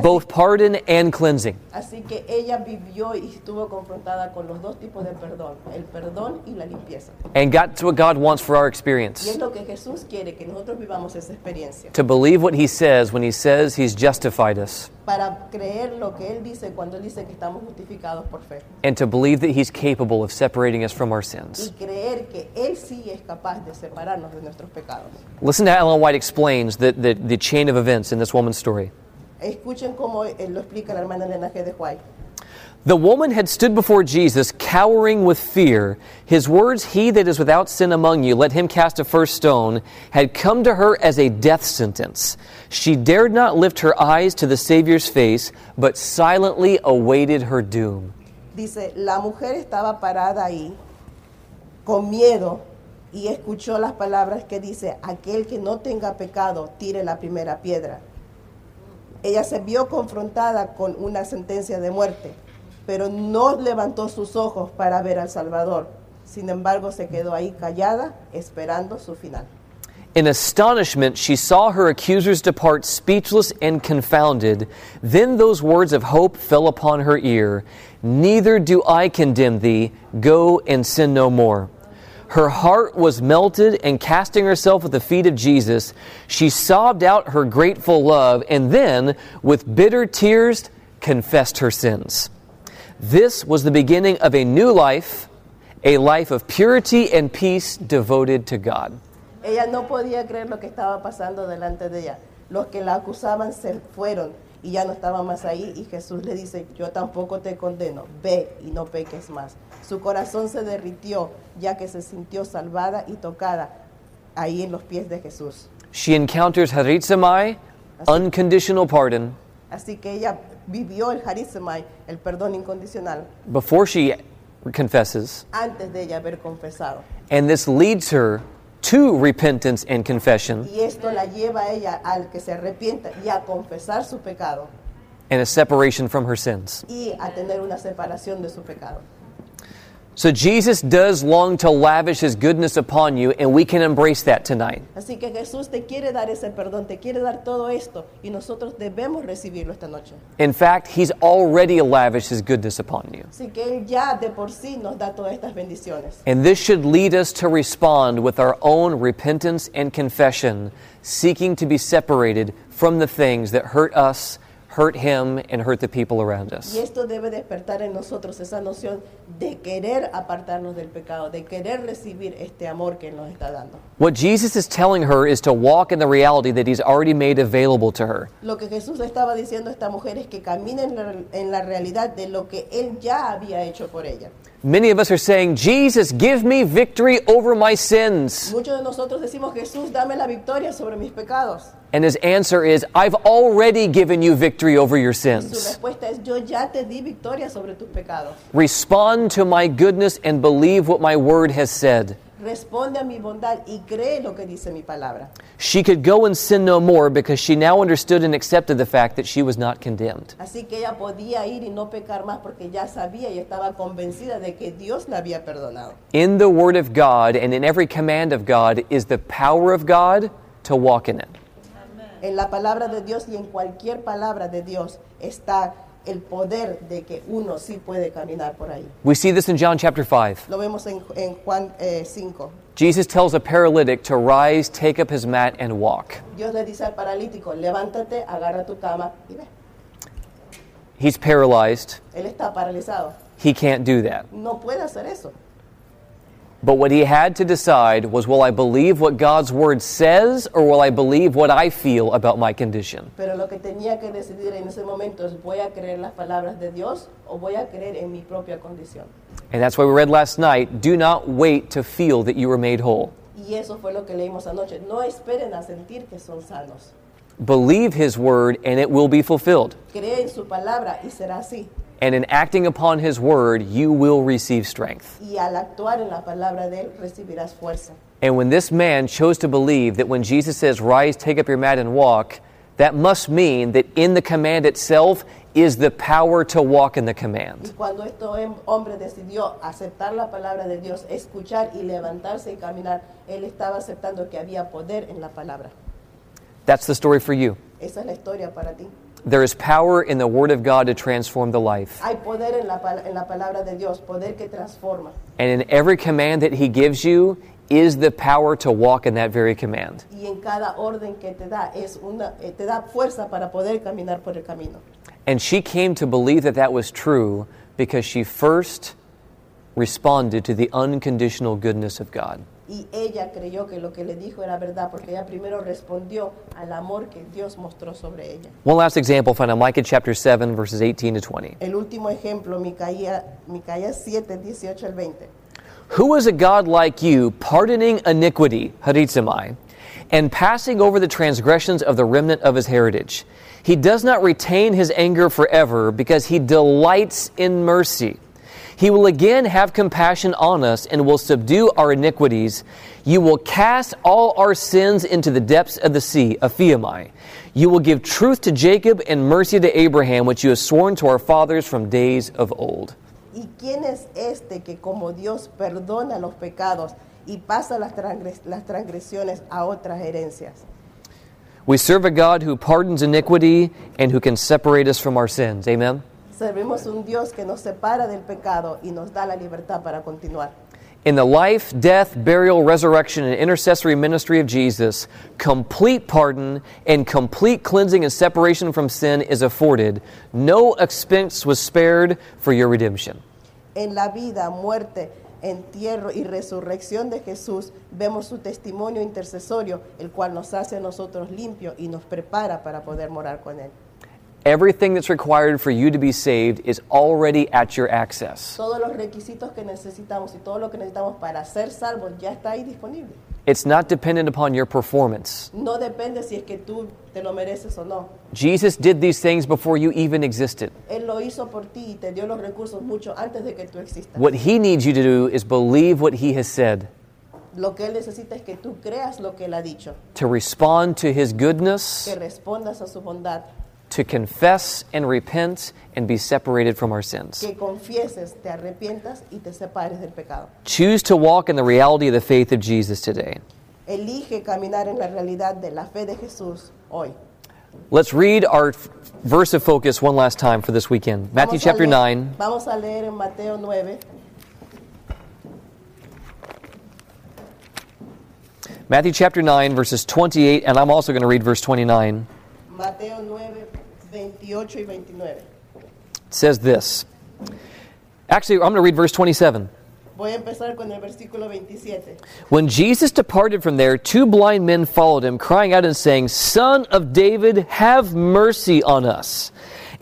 both pardon and cleansing. Así que ella vivió y estuvo confrontada con los dos tipos de perdón, el perdón y la limpieza. and got to what God wants for our Y experience. es lo que Jesús quiere, que nosotros vivamos esa experiencia. To believe what He says when He says He's justified us, Para creer lo que Él dice cuando Él dice que estamos justificados por fe. and to believe that He's capable of separating us from our Y sins. creer que Él sí es capaz de separarnos de nuestros pecados. Listen to how Ellen White explains the, the, the chain of events in this woman's story. Escuchen cómo eh, lo explica la hermana Elena G. de White. The woman had stood before Jesus, cowering with fear. His words, He that is without sin among you, let him cast a first stone, had come to her as a death sentence. She dared not lift her eyes to the Savior's face, but silently awaited her doom. Dice, la mujer estaba parada ahí con miedo y escuchó las palabras que dice, aquel que no tenga pecado, tire la primera piedra. Ella se vio confrontada con una sentencia de muerte, pero no levantó sus ojos para ver al Salvador. Sin embargo, se quedó ahí callada, esperando su final. In astonishment, she saw her accusers depart speechless and confounded. Then those words of hope fell upon her ear Neither do I condemn thee. Go and sin no more. Her heart was melted, and casting herself at the feet of Jesus, she sobbed out her grateful love, and then, with bitter tears, confessed her sins. This was the beginning of a new life, a life of purity and peace devoted to God. Ella no podía creer lo que estaba pasando delante de ella. Los que la acusaban se fueron y ya no estaban más ahí y Jesús le dice, yo tampoco te condeno, ve y no peques más. Su corazón se derritió ya que se sintió salvada y tocada ahí en los pies de Jesús. She encounters Harizamai, unconditional pardon, Así que ella vivió el harizomai, el perdón incondicional, before she confesses, antes de ella haber confesado. and this leads her to repentance and confession Y esto la lleva a ella al que se arrepienta y a confesar su pecado and a separation from her sins. y a tener una separación de su pecado. So Jesus does long to lavish his goodness upon you, and we can embrace that tonight. Así que Jesús te quiere dar ese perdón, te quiere dar todo esto y nosotros debemos recibirlo esta noche. In fact, he's already lavished his goodness upon you. Así que Él ya de por sí nos da todas estas bendiciones. And this should lead us to respond with our own repentance and confession, seeking to be separated from the things that hurt us, hurt him, and hurt the people around Y us. esto debe despertar en nosotros esa noción de querer apartarnos del pecado, de querer recibir este amor que nos está dando. What Jesus is telling her is to walk in the reality that he's already made available to her. Lo que Jesús le estaba diciendo a esta mujer es que camine en la, en la realidad de lo que Él ya había hecho por ella. Many of us are saying, Jesus, give me victory over my sins. Muchos de nosotros decimos, Jesús, dame la victoria sobre mis pecados. And his answer is, I've already given you victory over your Su sins. respuesta es, yo ya te di victoria sobre tus pecados. Respond to my goodness and believe what my word has said. Responde a mi bondad y cree lo que dice mi palabra. She could go and sin no more because she now understood and accepted the fact that she was not condemned. Así que ella podía ir y no pecar más porque ya sabía y estaba convencida de que Dios la había perdonado. In the Word of God and in every command of God is the power of God to walk in it. En la palabra de Dios y en cualquier palabra de Dios está el poder de que uno sí puede caminar por ahí. We see this in John chapter 5. Lo vemos en, en Juan eh, 5. Jesus tells a paralytic to rise, take up his mat, and walk. Dios le dice al paralítico, levántate, agarra tu cama y ve. He's paralyzed. Él está paralizado. He can't do that. No puede hacer eso. But what he had to decide was will I believe what God's word says or will I believe what I feel about my condition? Pero lo que tenía que decidir en ese momento es voy a creer las palabras de Dios o voy a creer en mi propia condición. And that's why we read last night do not wait to feel that you were made whole. Y eso fue lo que leímos anoche. No esperen a sentir que son sanos. Believe his word and it will be fulfilled. Cree en su palabra y será así. And in acting upon his word, you will receive strength. Y al actuar en la palabra de Él recibirás fuerza. And when this man chose to believe that when Jesus says, Rise, take up your mat, and walk, that must mean that in the command itself is the power to walk in the command. cuando este hombre decidió aceptar la palabra de Dios, escuchar y levantarse y caminar, él estaba aceptando que había poder en la palabra. That's the story for you. Esa es la historia para ti. There is power in the word of God to transform the life. Hay poder en la, en la palabra de Dios, poder que transforma. And in every command that he gives you is the power to walk in that very command. Y en cada orden que te da, es una, eh, te da fuerza para poder caminar por el camino. And she came to believe that that was true because she first responded to the unconditional goodness of God. Y ella creyó que lo que le dijo era verdad, porque ella primero respondió al amor que Dios mostró sobre ella. One last example found in Micah chapter 7, verses 18 to 20. El último ejemplo, Micaías, Micaías 7, 18 al 20. Who is a God like you, pardoning iniquity, Charizomai, and passing over the transgressions of the remnant of his heritage? He does not retain his anger forever because he delights in mercy. He will again have compassion on us and will subdue our iniquities. You will cast all our sins into the depths of the sea, Aphiemi. You will give truth to Jacob and mercy to Abraham, which you have sworn to our fathers from days of old. ¿Y quién es este que como Dios perdona los pecados y pasa las, transgres- las transgresiones a otras herencias? We serve a God who pardons iniquity and who can separate us from our sins. Amen. Servimos un Dios que nos separa del pecado y nos da la libertad para continuar. In the life, death, burial, resurrection, and intercessory ministry of Jesus, complete pardon and complete cleansing and separation from sin is afforded. No expense was spared for your redemption. En la vida, muerte, entierro y resurrección de Jesús vemos su testimonio intercesorio, el cual nos hace a nosotros limpios y nos prepara para poder morar con Él. Everything that's required for you to be saved is already at your access. Todos los requisitos que necesitamos y todo lo que necesitamos para ser salvos ya está ahí disponible. It's not dependent upon your performance. No depende si es que tú te lo mereces o no. Jesus did these things before you even existed. Él lo hizo por ti y te dio los recursos mucho antes de que tú existas. What he needs you to do is believe what he has said, Lo que Él necesita es que tú creas lo que Él ha dicho, to respond to his goodness, que respondas a su bondad, to confess and repent and be separated from our sins. que confieses, te arrepientas y te separes del pecado. Choose to walk in the reality of the faith of Jesus today. Elige caminar en la realidad de la fe de Jesús hoy. Let's read our verse of focus one last time for this weekend. Matthew Vamos chapter leer- 9, Vamos a leer en Mateo 9, Matthew chapter 9, verses 28, and I'm also going to read verse 29. Mateo 9, 28 y 29. It says this. Actually, I'm going to read verse 27. Voy a empezar con el versículo 27. When Jesus departed from there, two blind men followed him, crying out and saying, Son of David, have mercy on us.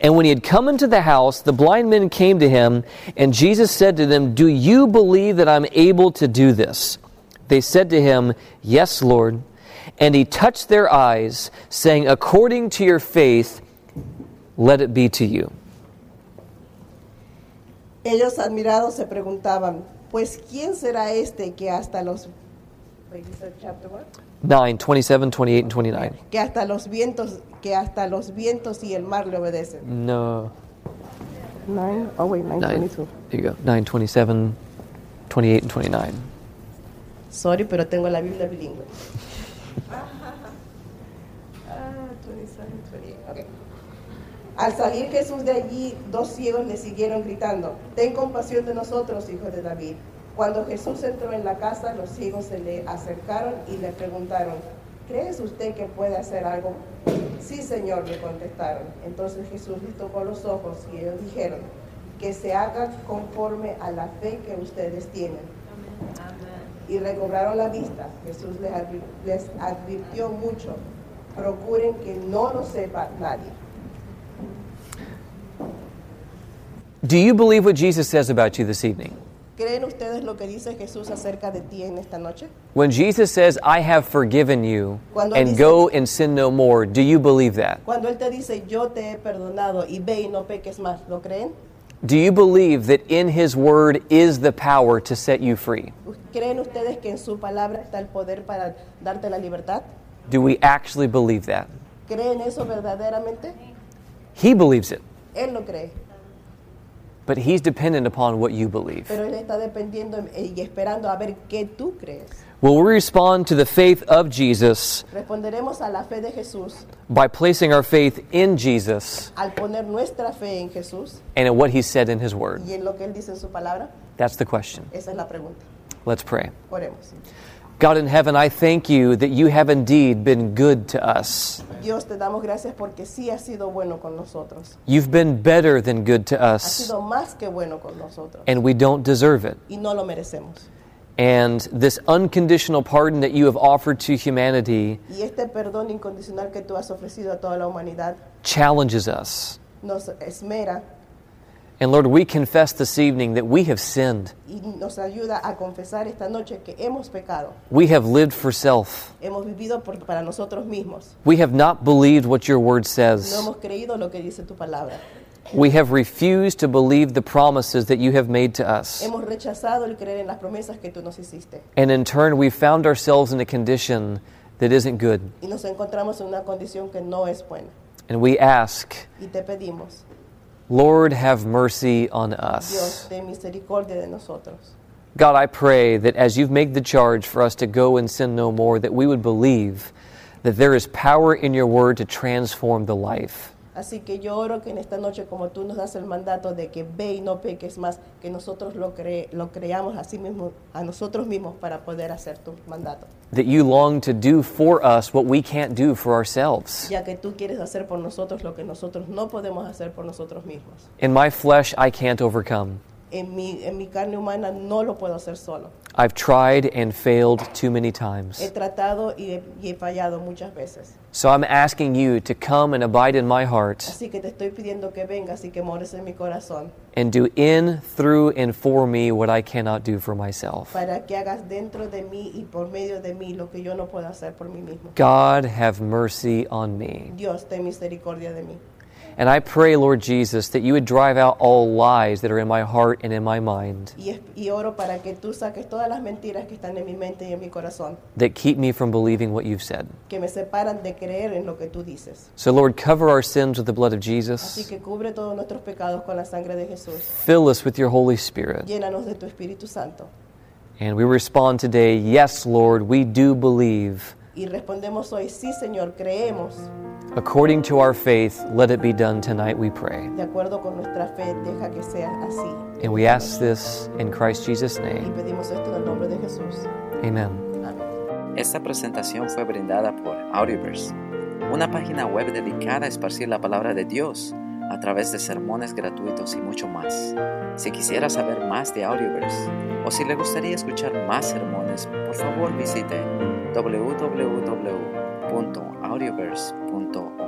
And when he had come into the house, the blind men came to him, and Jesus said to them, Do you believe that I'm able to do this? They said to him, Yes, Lord. And he touched their eyes, saying, According to your faith, let it be to you. Ellos admirados se preguntaban, pues ¿quién será este que hasta los chapter what? 9, 27, 28, and 29. que hasta los vientos que hasta los vientos y el mar le obedecen? No. Nine, oh wait, 9. 922. There you go. 9, 27, 28, and 29. Sorry, pero tengo la Biblia bilingüe. Ah, 27, 28, ok. Al salir Jesús de allí, dos ciegos le siguieron gritando, Ten compasión de nosotros, hijos de David. Cuando Jesús entró en la casa, los ciegos se le acercaron y le preguntaron, ¿crees usted que puede hacer algo? Sí, Señor, le contestaron. Entonces Jesús les tocó los ojos y ellos dijeron, que se haga conforme a la fe que ustedes tienen y recobraron la vista. Jesús les, advi- les advirtió mucho, procuren que no lo sepa nadie. Do you believe what Jesus says about you this evening? ¿Creen ustedes lo que dice Jesús acerca de ti en esta noche? When Jesus says, I have forgiven you Cuando and dice- go and sin no more, do you believe that? Cuando Él te dice, yo te he perdonado y ve y no peques más, ¿lo creen? Do you believe that in His Word is the power to set you free? ¿Creen ustedes que en su palabra está el poder para darte la libertad? Do we actually believe that? ¿Creen eso verdaderamente? He believes it, Él lo cree, but He's dependent upon what you believe. pero Él está dependiendo y esperando a ver qué tú crees. Will we respond to the faith of Jesus Responderemos a la fe de Jesús by placing our faith in Jesus al poner nuestra fe en Jesús and in what He said in His Word? y en lo que Él dice en su palabra. That's the question. Esa es la pregunta. Let's pray. Oremos. God in heaven, I thank you that you have indeed been good to us. Dios, te damos gracias porque sí has sido bueno con nosotros. You've been better than good to Has us, sido más que bueno con nosotros. and we don't deserve it. Y no lo merecemos. And this unconditional pardon that you have offered to humanity Y este perdón incondicional que tú has ofrecido a toda la humanidad challenges us. nos esmera And Lord, we confess this evening that we have sinned. y nos ayuda a confesar esta noche que hemos pecado. We have lived for self. Hemos vivido por- para nosotros mismos. We have not believed what your word No says. hemos creído lo que dice tu palabra. We have refused to believe the promises that you have made to us. Hemos rechazado el creer en las promesas que tú nos hiciste. And in turn, we found ourselves in a condition that isn't good. Y nos encontramos en una condición que no es buena. And we ask, Y te pedimos, Lord, have mercy on us. ten misericordia de nosotros. God, I pray that as you've made the charge for us to go and sin no more, that we would believe that there is power in your word to transform the life. Así que yo oro que en esta noche, como tú nos das el mandato de que ve y no peques más, que nosotros lo, cre- lo creamos a sí mismos, a nosotros mismos para poder hacer tu mandato. That you long to do for us what we can't do for ourselves. Ya que tú quieres hacer por nosotros lo que nosotros no podemos hacer por nosotros mismos. In my flesh, I can't overcome. En mi, en mi carne humana no lo puedo hacer solo. I've tried and failed too many He times. tratado y he, y he fallado muchas veces. So I'm asking you to come and abide in my heart Así que te estoy pidiendo que vengas y que mores en mi corazón and do in, through, and for me what I cannot do for myself. para que hagas dentro de mí y por medio de mí lo que yo no puedo hacer por mí mismo. God, have mercy on me. Dios, ten misericordia de mí. And I pray, Lord Jesus, that you would drive out all lies that are in my heart and in my mind Y, y oro para que tú saques todas las mentiras que están en mi mente y en mi corazón, that keep me from believing what you've said. que me separan de creer en lo que tú dices. So, Lord, cover our sins with the blood of Así Jesus. que cubre todos nuestros pecados con la sangre de Jesús. Fill us with your Holy Spirit. Llénanos de tu Espíritu Santo. And we respond today, Yes, Lord, we do believe. Y respondemos hoy, sí Señor, creemos. According to our faith, let it be done tonight, we pray. De acuerdo con nuestra fe, deja que sea así. And we ask this in Christ Jesus' Y name. pedimos esto en el nombre de Jesús. Amen. Amén. Esta presentación fue brindada por Audioverse, una página web dedicada a esparcir la palabra de Dios a través de sermones gratuitos y mucho más. Si quisiera saber más de Audioverse o si le gustaría escuchar más sermones, por favor visite www.audioverse.org.